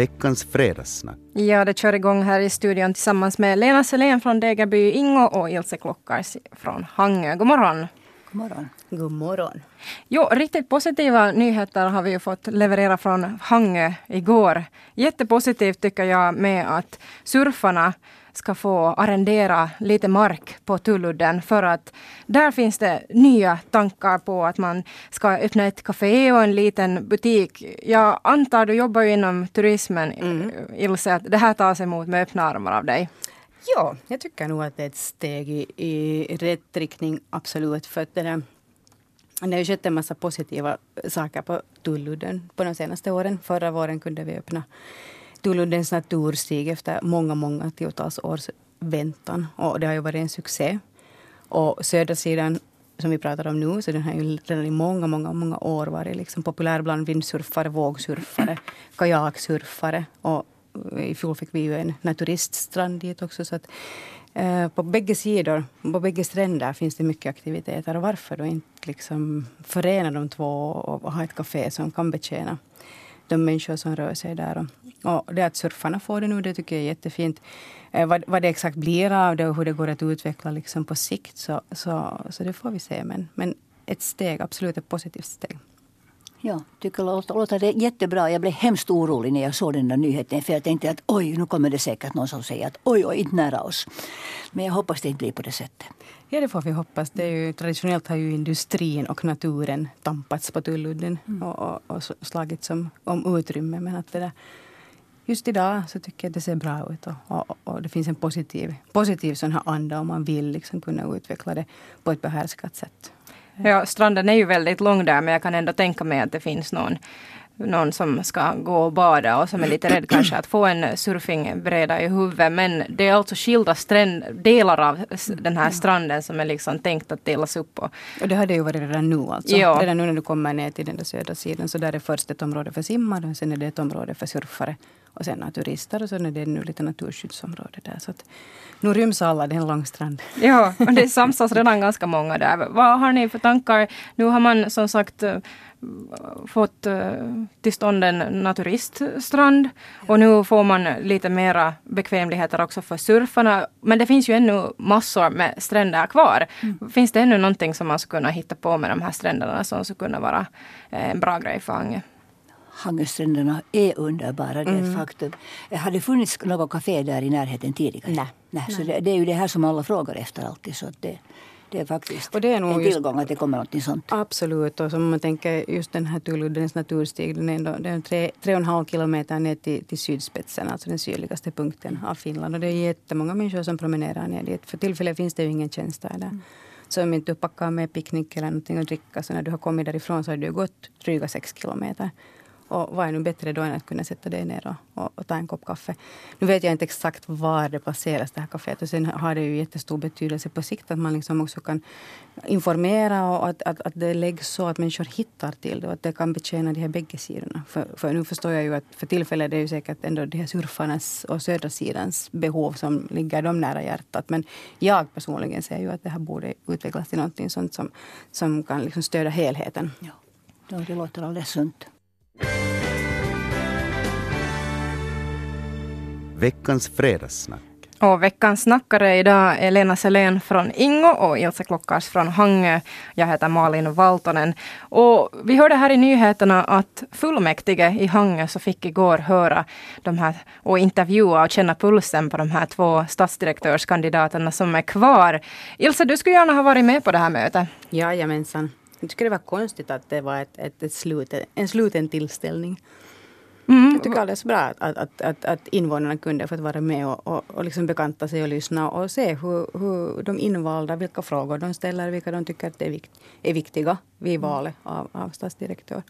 veckans fredagssnack. Ja, det kör igång här i studion tillsammans med Lena Selén från Degerby Ingo och Ilse Klockars från Hangö. God morgon! God morgon. God morgon. Jo, riktigt positiva nyheter har vi ju fått leverera från Hangö igår. Jättepositivt tycker jag med att surfarna ska få arrendera lite mark på Tulludden för att där finns det nya tankar på att man ska öppna ett café och en liten butik. Jag antar du jobbar ju inom turismen, mm. Ilse, att det här tas emot med öppna armar av dig. Ja, jag tycker nog att det är ett steg i, i rätt riktning, absolut. För att det, där, det har ju skett en massa positiva saker på Tulludden på de senaste åren. Förra våren kunde vi öppna Tulluddens naturstig efter många, många tiotals års väntan. Och det har ju varit en succé. Och södra sidan som vi pratar om nu, så den har ju redan i många, många, många år varit liksom populär bland vindsurfare, vågsurfare, kajaksurfare. Och i fjol fick vi ju en naturiststrand dit också. Så att, eh, på bägge sidor, på bägge stränder finns det mycket aktiviteter. Och varför då inte liksom förena de två och ha ett café som kan betjäna de människor som rör sig där. Och det att surfarna får det nu, det tycker jag är jättefint. Eh, vad, vad det exakt blir av det och hur det går att utveckla liksom på sikt, så, så, så det får vi se. Men, men ett steg, absolut ett positivt steg. Ja, tycker låter, låter det jättebra. Jag blev hemskt orolig när jag såg den där nyheten. För jag tänkte att oj, nu kommer det säkert någon som säger att oj, oj, inte nära oss. Men jag hoppas det inte blir på det sättet. Ja, det får vi hoppas. Det är ju, traditionellt har ju industrin och naturen tampats på Tulludden mm. och, och, och, slagits om, om utrymme. Men att det där, just idag så tycker jag det ser bra ut och, och, och, det finns en positiv, positiv sån här anda om man vill liksom kunna utveckla det på ett behärskat sätt. Ja, stranden är ju väldigt lång där men jag kan ändå tänka mig att det finns någon någon som ska gå och bada och som är lite rädd kanske att få en surfingbräda i huvudet. Men det är alltså skilda stränd, delar av den här stranden som är liksom tänkt att delas upp. Och, och det har det ju varit redan nu alltså. Ja. Redan nu när du kommer ner till den där södra sidan så där är först ett område för simmare och sen är det ett område för surfare och sen turister och sen är det nu lite naturskyddsområde där. Så att nu ryms alla, det är en lång strand. Ja, och det samsas redan ganska många där. Vad har ni för tankar? Nu har man som sagt eh, fått eh, till stånd en naturiststrand och nu får man lite mera bekvämligheter också för surfarna. Men det finns ju ännu massor med stränder kvar. Mm. Finns det ännu någonting som man skulle kunna hitta på med de här stränderna som skulle kunna vara eh, en bra grej för Ange? Hangöstränderna är underbara, det är mm. faktum. Har det funnits något café där i närheten tidigare? Nej. Nej, så det, det, är ju det här som alla frågar efter alltid. Så det, det är faktiskt och det är nog en tillgång just, att det kommer något sånt. Absolut. Och som man tänker just den här Tulluddens naturstig, den är, ändå, den är tre, tre och en halv kilometer ner till, till sydspetsen, alltså den sydligaste punkten av Finland. Och det är jättemånga människor som promenerar ner dit. För tillfället finns det ju ingen tjänst där. Mm. Så om inte du packar med picknick eller någonting att dricka, så när du har kommit därifrån så har du gått dryga sex kilometer. Och vad är nu bättre då än att kunna sätta dig ner och, och, och, ta en kopp kaffe. Nu vet jag inte exakt var det placeras det här kaféet. Och sen har det ju jättestor betydelse på sikt att man liksom också kan informera och att, att, att det läggs så att människor hittar till det och att det kan betjäna de här bägge sidorna. För, för nu förstår jag ju att för tillfället är det ju säkert ändå de här surfarnas och södra sidans behov som ligger dem nära hjärtat. Men jag personligen ser ju att det här borde utvecklas till någonting sånt som, som kan liksom stödja helheten. Ja, det låter alldeles sunt. Veckans fredagssnack. Och veckans snackare idag är Lena Selén från Ingo och Ilse Klockars från Hangö. Jag heter Malin Valtonen. Och vi hörde här i nyheterna att fullmäktige i Hangö så fick igår höra de här och intervjua och känna pulsen på de här två stadsdirektörskandidaterna som är kvar. Ilse, du skulle gärna ha varit med på det här mötet. Jajamensan. Jag tycker det var konstigt att det var ett, ett, ett slut, en sluten tillställning. Mm. Jag tycker alldeles bra att, att, att, att invånarna kunde få vara med och, och, och liksom bekanta sig och lyssna och se hur, hur de invalda, vilka frågor de ställer, vilka de tycker att är, vikt, är viktiga vid mm. valet av, av stadsdirektör.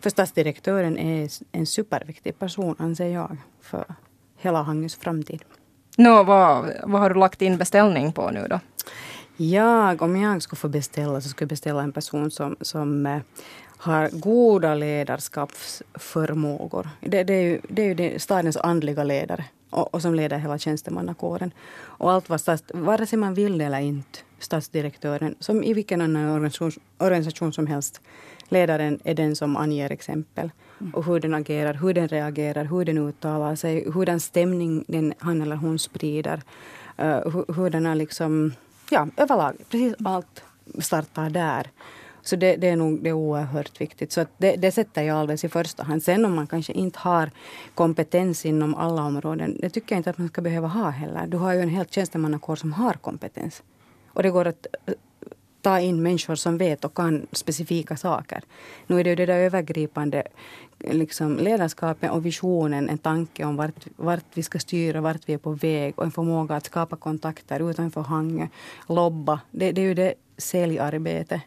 För stadsdirektören är en superviktig person, anser jag, för hela Hangös framtid. Nå, vad, vad har du lagt in beställning på nu då? Jag, om jag skulle få beställa så skulle jag beställa en person som, som eh, har goda ledarskapsförmågor. Det, det, är ju, det är ju stadens andliga ledare. och, och som leder hela tjänstemannakåren. Och allt vad stats, vare sig man vill det eller inte, statsdirektören, som i vilken annan organisation, organisation som helst, ledaren är den som anger exempel. Och hur den agerar, hur den reagerar, hur den uttalar sig, hur den stämning den, han eller hon sprider. Uh, hur, hur den är liksom, ja överlag, precis allt startar där. Så det, det, är nog det är oerhört viktigt. Så det, det sätter jag alldeles i första hand. Sen om man kanske inte har kompetens inom alla områden, det tycker jag inte att man ska behöva ha heller. Du har ju en helt tjänstemannakår som har kompetens. Och det går att ta in människor som vet och kan specifika saker. Nu är det ju det där övergripande liksom, ledarskapet och visionen, en tanke om vart, vart vi ska styra, vart vi är på väg och en förmåga att skapa kontakter utanför hanget, lobba. Det, det är ju det säljarbete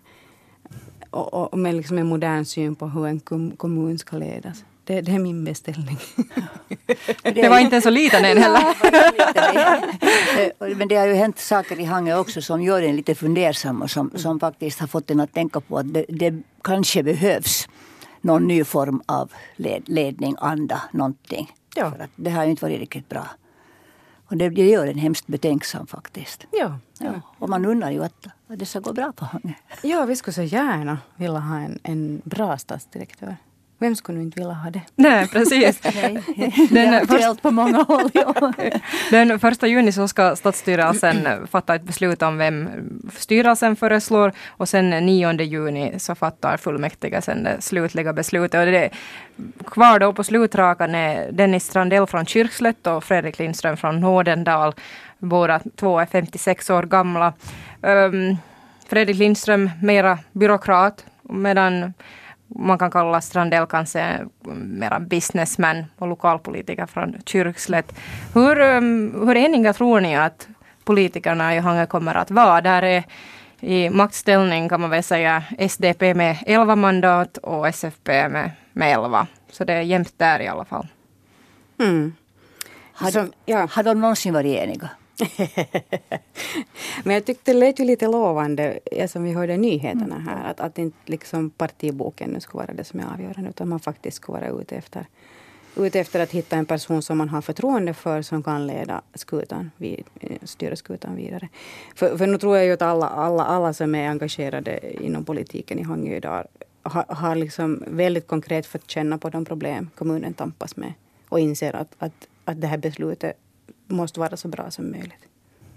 och, och med liksom en modern syn på hur en kommun ska ledas. Det, det, är min beställning. det var inte så liten än heller. Men det har ju hänt saker i Hangö också som gör en lite fundersam och som, som faktiskt har fått en att tänka på att det, det kanske behövs någon ny form av led, ledning, anda, någonting. Ja. För att det har ju inte varit riktigt bra. Och det, det gör en hemskt betänksam faktiskt. Ja, ja. ja. Och man undrar ju att, att det ska gå bra på Hangö. Ja, vi skulle så gärna vilja ha en, en bra stadsdirektör. Vem skulle nu inte vilja ha det? Nej, precis. Den först, på många håll. Ja. Den första juni så ska stadsstyrelsen fatta ett beslut om vem styrelsen föreslår och sen 9 juni så fattar fullmäktige sen det slutliga beslutet. Och det är kvar då på slutrakan är Dennis Strandell från Kyrkslätt och Fredrik Lindström från Nådendal. Båda två är 56 år gamla. Um, Fredrik Lindström mera byråkrat medan man kan kalla Strandell kanske mera businessman och lokalpolitiker från Kyrkslätt. Hur, um, hur eniga tror ni att politikerna i Hangö kommer att vara? Där är i maktställning kan man väl säga SDP med 11 mandat och SFP med, med 11. Så det är jämnt där i alla fall. Mm. Har, Så, ja. har de någonsin varit eniga? Men jag tyckte det lät ju lite lovande, som vi hörde nyheterna mm. här, att, att inte liksom partiboken nu skulle vara det som är avgörande, utan man faktiskt skulle vara ute efter, ute efter att hitta en person som man har förtroende för, som kan leda skutan, vid, styra skutan vidare. För, för nu tror jag ju att alla, alla, alla som är engagerade inom politiken i Hangö idag har, har liksom väldigt konkret fått känna på de problem kommunen tampas med och inser att, att, att det här beslutet måste vara så bra som möjligt.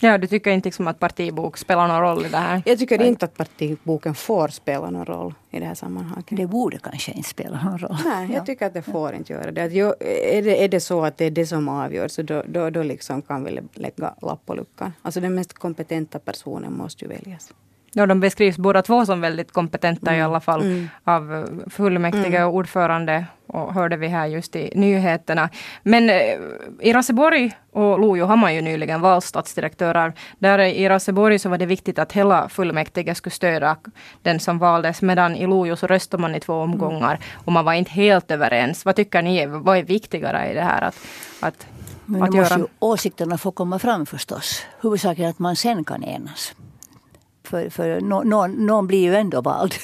Ja, du tycker inte liksom att partibok spelar någon roll i det här? Jag tycker inte att partiboken får spela någon roll i det här sammanhanget. Det borde kanske inte spela någon roll. Nej, jag tycker att det får inte göra det. Att jag, är det. Är det så att det är det som avgör så då, då, då liksom kan vi lägga lapp på luckan. Alltså den mest kompetenta personen måste ju väljas. Ja, de beskrivs båda två som väldigt kompetenta mm. i alla fall mm. av fullmäktige mm. och ordförande och hörde vi här just i nyheterna. Men eh, i Raseborg och Lojo har man ju nyligen valt stadsdirektörer. Där i Raseborg så var det viktigt att hela fullmäktige skulle stödja den som valdes, medan i Lojo så röstade man i två omgångar och man var inte helt överens. Vad tycker ni, vad är viktigare i det här? Att, att, Men att måste göra? ju åsikterna få komma fram förstås. Huvudsaken är att man sen kan enas. För, för någon, någon blir ju ändå vald.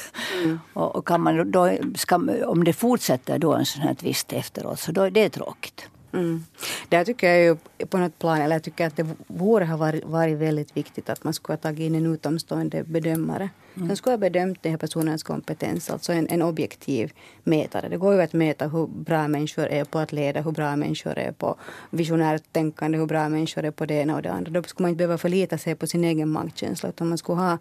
Mm. Och, och, kan man då, ska, om det fortsätter då en sån här tvist efteråt så då är det tråkigt. Mm. Där tycker jag ju på något plan, eller jag tycker att det vore ha varit, varit väldigt viktigt att man skulle ha tagit in en utomstående bedömare. Mm. Som skulle ha bedömt den här personens kompetens, alltså en, en objektiv mätare. Det går ju att mäta hur bra människor är på att leda, hur bra människor är på visionärt tänkande, hur bra människor är på det ena och det andra. Då skulle man inte behöva förlita sig på sin egen magkänsla, utan man skulle ha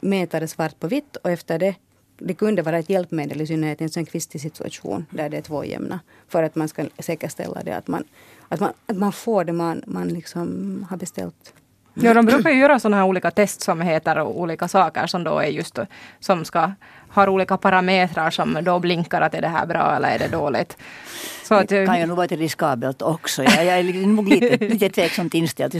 mätare svart på vitt och efter det det kunde vara ett hjälpmedel i synnerhet i en sån kvistig situation där det är två jämna. För att man ska säkerställa det att man, att man, att man får det man, man liksom har beställt. Ja, de brukar ju göra sådana här olika test som heter olika saker som då är just som ska har olika parametrar som då blinkar att är det här bra eller är det dåligt. Att, det kan ju nog vara lite riskabelt också. Jag, jag är nog lite, lite tveksamt inställd.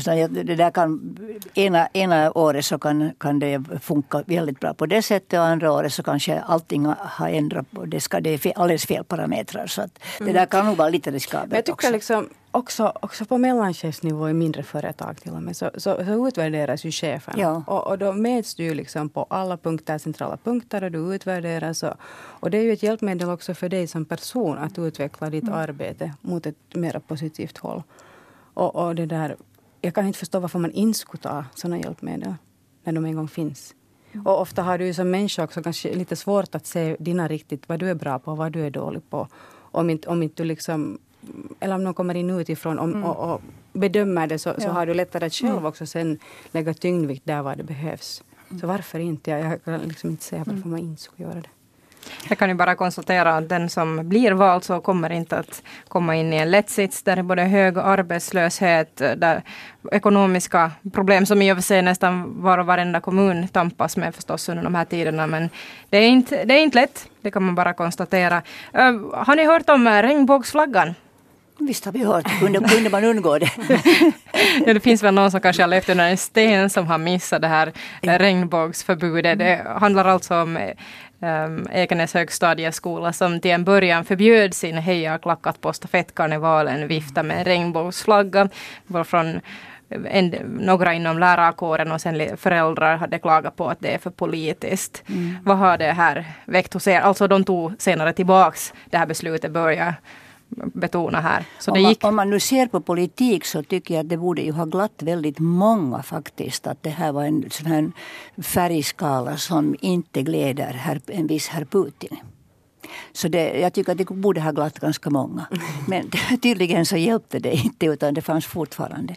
Det där kan, ena, ena året så kan, kan det funka väldigt bra på det sättet och andra året så kanske allting har ändrats. Det, ska, det är fel, alldeles fel parametrar. Så att det där kan nog vara lite riskabelt jag tycker också. Liksom, också, också på mellanchefsnivå i mindre företag till och med så, så, så utvärderas ju cheferna. Ja. Och, och då mäts du liksom på alla punkter, centrala punkter och du utvärderas. Och, och det är ju ett hjälpmedel också för dig som person att utveckla ditt mm. Arbete mot ett mer positivt håll. Och, och det där, jag kan inte förstå varför man inte skulle ta sådana hjälpmedel när de en gång finns. Och ofta har du som människa också kanske lite svårt att se dina riktigt, vad du är bra på och vad du är dålig på. Om inte, om inte du liksom, eller om någon kommer in utifrån om, mm. och, och, bedömer det så, så har du lättare att själv mm. också sen lägga tyngdvikt där var det behövs. Så varför inte? Jag kan liksom inte säga varför man inte skulle göra det. Jag kan ju bara konstatera att den som blir vald så kommer inte att komma in i en lätt sits där det är både hög arbetslöshet, där ekonomiska problem som i och för sig nästan var och varenda kommun tampas med förstås under de här tiderna. Men det är inte, det är inte lätt, det kan man bara konstatera. Har ni hört om regnbågsflaggan? Visst har vi hört, kunde, kunde man undgå det? ja, det finns väl någon som kanske har levt under en sten som har missat det här regnbågsförbudet. Det handlar alltså om um, Ekenäs högstadieskola som till en början förbjöd sin hejaklackat på stafettkarnevalen vifta med en regnbågsflagga. Från en, några inom lärarkåren och sen föräldrar hade klagat på att det är för politiskt. Mm. Vad har det här väckt hos er? Alltså de tog senare tillbaks det här beslutet, börja betona här. Så om, man, gick... om man nu ser på politik så tycker jag att det borde ju ha glatt väldigt många faktiskt. Att det här var en sån här färgskala som inte gläder herr, en viss herr Putin. Så det, jag tycker att det borde ha glatt ganska många. Men tydligen så hjälpte det inte utan det fanns fortfarande.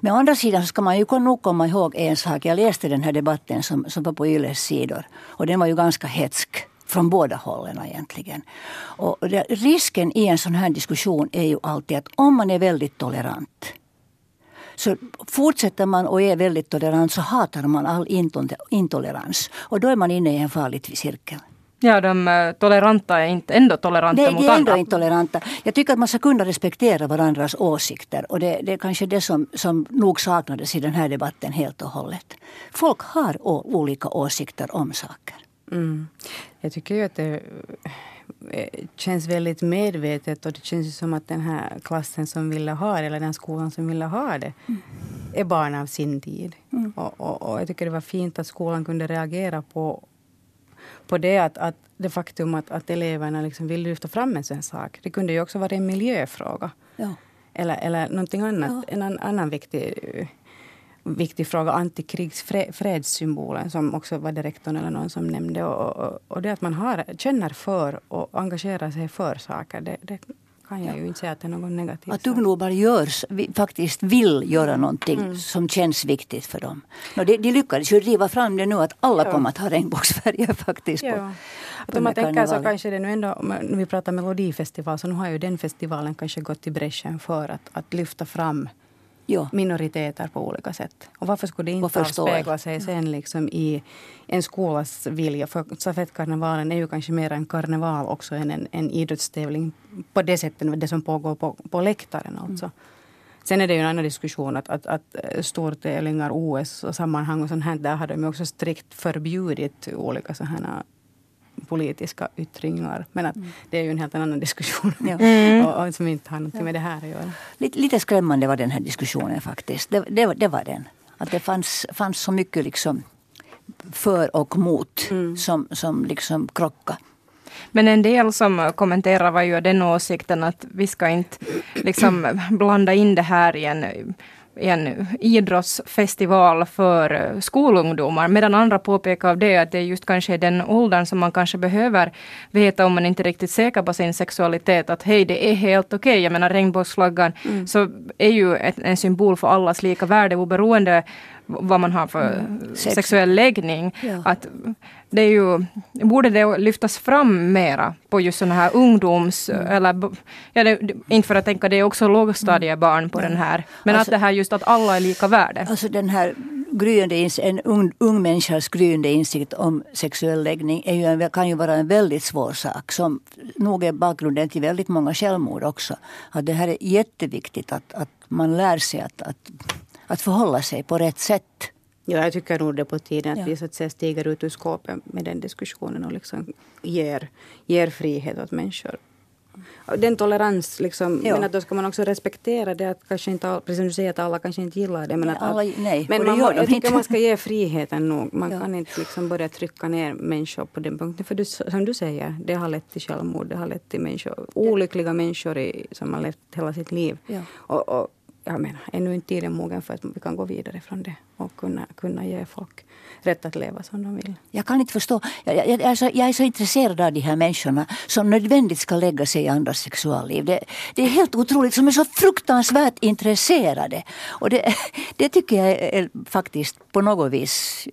Men å andra sidan så ska man ju nog komma ihåg en sak. Jag läste den här debatten som, som var på Yles sidor. Och den var ju ganska hetsk från båda hållen egentligen. Och risken i en sån här diskussion är ju alltid att om man är väldigt tolerant så fortsätter man och är väldigt tolerant så hatar man all intolerans. Och då är man inne i en farlig cirkel. Ja, de eh, toleranta är inte, ändå toleranta Nej, mot de är ändå intoleranta. Jag tycker att man ska kunna respektera varandras åsikter. Och det, det är kanske det som, som nog saknades i den här debatten helt och hållet. Folk har olika åsikter om saker. Mm. Jag tycker ju att det eh, känns väldigt medvetet och det känns som att den här klassen som ville ha det, eller den skolan som ville ha det, mm. är barn av sin tid. Mm. Och, och, och, jag tycker det var fint att skolan kunde reagera på, på det, att, att det faktum att, att eleverna liksom vill lyfta fram en sån sak. Det kunde ju också vara en miljöfråga. Ja. Eller, eller någonting annat, ja. en annan viktig viktig fråga, antikrigsfredssymbolen som också var det rektorn eller någon som nämnde. Och, och, och, det att man har, känner för och engagerar sig för saker, det, det kan jag ju inte säga att det är något negativt. Att ungdomar görs, faktiskt vill göra någonting mm. som känns viktigt för dem. No, de, de lyckades ju driva fram det nu att alla ja. kommer att ha regnbågsfärger faktiskt. Ja. På, på om man tänker så kanske det nu ändå, när vi pratar melodifestival, så nu har ju den festivalen kanske gått i bräschen för att, att lyfta fram ja. minoriteter på olika sätt. Och varför skulle det inte avspegla sig sen liksom i en skolas vilja? För stafettkarnevalen är ju kanske mer en karneval också än en, en idrottstävling på det sättet, det som pågår på, på läktaren alltså. Mm. Sen är det ju en annan diskussion att, att, att stortävlingar, OS och sammanhang och sånt här, där har de också strikt förbjudit olika sådana politiska yttringar. Men att mm. det är ju en helt annan diskussion ja. mm. och, och, som inte har något med det här att göra. Lite, lite skrämmande var den här diskussionen faktiskt. Det, det, det var den. Att det fanns, fanns så mycket liksom för och mot mm. som, som liksom krockade. Men en del som kommenterar var ju den åsikten att vi ska inte liksom blanda in det här i en en idrottsfestival för eh, skolungdomar. Medan andra påpekar av det att det är just kanske den åldern som man kanske behöver veta om man inte är riktigt säker på sin sexualitet. Att hej, det är helt okej. Okay. Jag menar regnbågsflaggan mm. så är ju ett, en symbol för allas lika värde oberoende vad man har för mm. sexuell läggning. Ja. Att det är ju, borde det lyftas fram mera på just sådana här ungdoms... Mm. Eller, ja, det, inte för att tänka, det är också lågstadiebarn på mm. den här. Men alltså, att det här just att alla är lika värde. Alltså den här gryende, en ung, ung människas gryende insikt om sexuell läggning är ju en, kan ju vara en väldigt svår sak. Som nog är bakgrunden till väldigt många självmord också. Att det här är jätteviktigt att, att man lär sig att, att, att förhålla sig på rätt sätt. Ja, jag tycker nog det är på tiden att ja. vi så att säga stiger ut ur skåpet med den diskussionen och liksom ger, ger frihet åt människor. Den tolerans, liksom, men att då ska man också respektera det att kanske inte, precis som du säger att alla kanske inte gillar det. Men, att, alla, nej, men man, jag tycker man ska ge friheten nog. Man ja. kan inte liksom börja trycka ner människor på den punkten. För du, som du säger, det har lett till självmord, det har lett till människor, olyckliga människor i, som har levt hela sitt liv. Ja. Och, och jag menar, ännu inte tiden mogen för att vi kan gå vidare från det och kunna, kunna ge folk rätt att leva som de vill. Jag kan inte förstå. Jag, jag, jag, är så, jag är så intresserad av de här människorna som nödvändigt ska lägga sig i andras sexualliv. Det, det är helt otroligt, som är så fruktansvärt intresserade. Och det, det tycker jag är faktiskt på något vis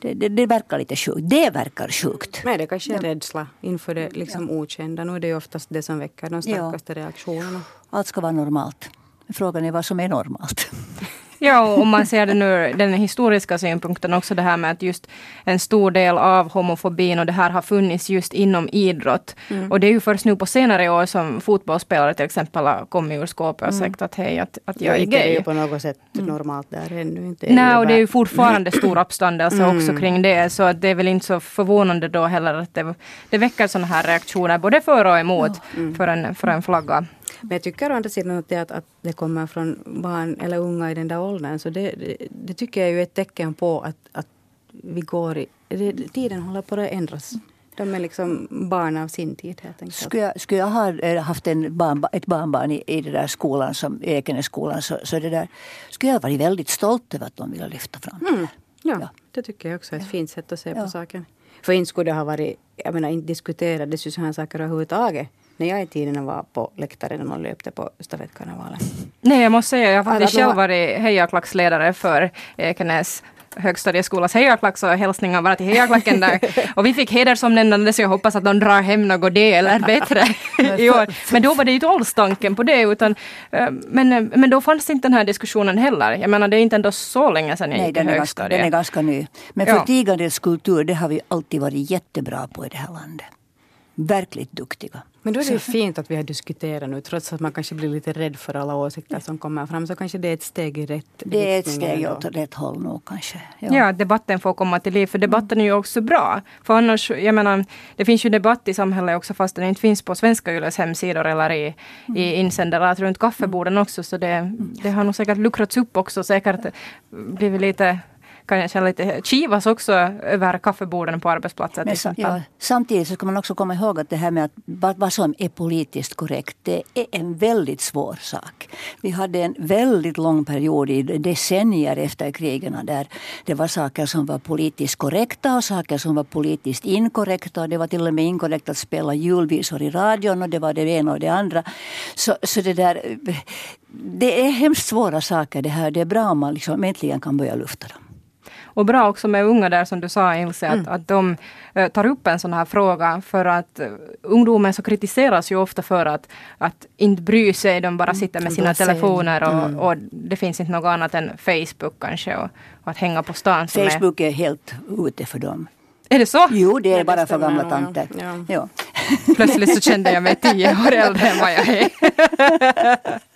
det, det, det, verkar lite sjukt. Det verkar sjukt. Men det kanske är rädsla inför det liksom ja. okända. Nu är det oftast det som väcker de starkaste ja. reaktionerna. Allt ska vara normalt. Frågan är vad som är normalt. Ja, och om man ser det nu den historiska synpunkten också det här med att just en stor del av homofobin och det här har funnits just inom idrott. Mm. Och det är ju först nu på senare år som fotbollsspelare till exempel har kommit ur skåpet och mm. sagt att hej, att, att jag är gay. Det är ju på något sätt mm. normalt där ännu inte. Nej, och det är ju fortfarande stor uppståndelse mm. också kring det. Så att det är väl inte så förvånande då heller att det, det väcker sådana här reaktioner både för och emot. Mm. för, en, för en flagga. Men jag tycker å andra sidan att det, att, att det kommer från barn eller unga i den där åldern, så det, det, det tycker jag är ett tecken på att, att vi går i, det, tiden håller på att ändras. De är liksom barn av sin tid helt enkelt. Skulle jag, skulle jag ha eh, haft en barn, ett barnbarn i, i den där skolan, som Ekenässkolan, så, så det där, skulle jag varit väldigt stolt över att de ville lyfta fram det. Mm. Ja, ja, det tycker jag också är ett ja. fint sätt att se ja. på saken. För inte skulle det ha varit, jag menar inte diskuterades ju sådana saker överhuvudtaget när jag i tiden var på läktaren och löpte på stafettkarnevalen. Nej, jag måste säga, jag har faktiskt själv varit hejaklacksledare för Ekenäs högstadieskolas hejaklack så hälsningar bara till hejaklacken där. Och vi fick hedersomnämnande så jag hoppas att de drar hem något det eller bättre i år. Men då var det ju inte alls tanken på det utan eh, men, men då fanns inte den här diskussionen heller. Jag menar det är inte ändå så länge sedan jag Nej, gick i högstadiet. Den är ganska ny. Men för ja. kultur det har vi alltid varit jättebra på i det här landet verkligt duktiga. Men då är det ju fint att vi har diskuterat nu, trots att man kanske blir lite rädd för alla åsikter som kommer fram, så kanske det är ett steg i rätt Det är ett steg åt rätt håll nog kanske. Ja. ja. debatten får komma till liv, för debatten är ju också bra. För annars, jag menar, det finns ju debatt i samhället också fast den inte finns på Svenska Yles hemsidor eller i, mm. i insändare runt kaffeborden också, så det, det har nog säkert luckrats upp också, säkert blivit lite kan jag känna lite kivas också över kaffeborden på arbetsplatser till exempel. Ja, samtidigt så ska man också komma ihåg att det här med att vad som är politiskt korrekt, det är en väldigt svår sak. Vi hade en väldigt lång period i decennier efter krigen där det var saker som var politiskt korrekta och saker som var politiskt inkorrekta. Det var till och med inkorrekt att spela julvisor i radion och det var det ena och det andra. Så, så det där det är hemskt svåra saker det här. Det är bra om man liksom äntligen kan börja lufta dem. Och bra också med unga där som du sa Ilse, mm. att, att de uh, tar upp en sån här fråga för att uh, ungdomen så kritiseras ju ofta för att, att inte bry sig, de bara mm. sitter med sina telefoner och, mm. och, det finns inte något annat än Facebook kanske och, och att hänga på stan. Facebook är, är helt ute för dem. Är det så? Jo, det är bara för gamla tanter. Ja. Ja. Plötsligt så kände jag mig tio år äldre än vad jag är.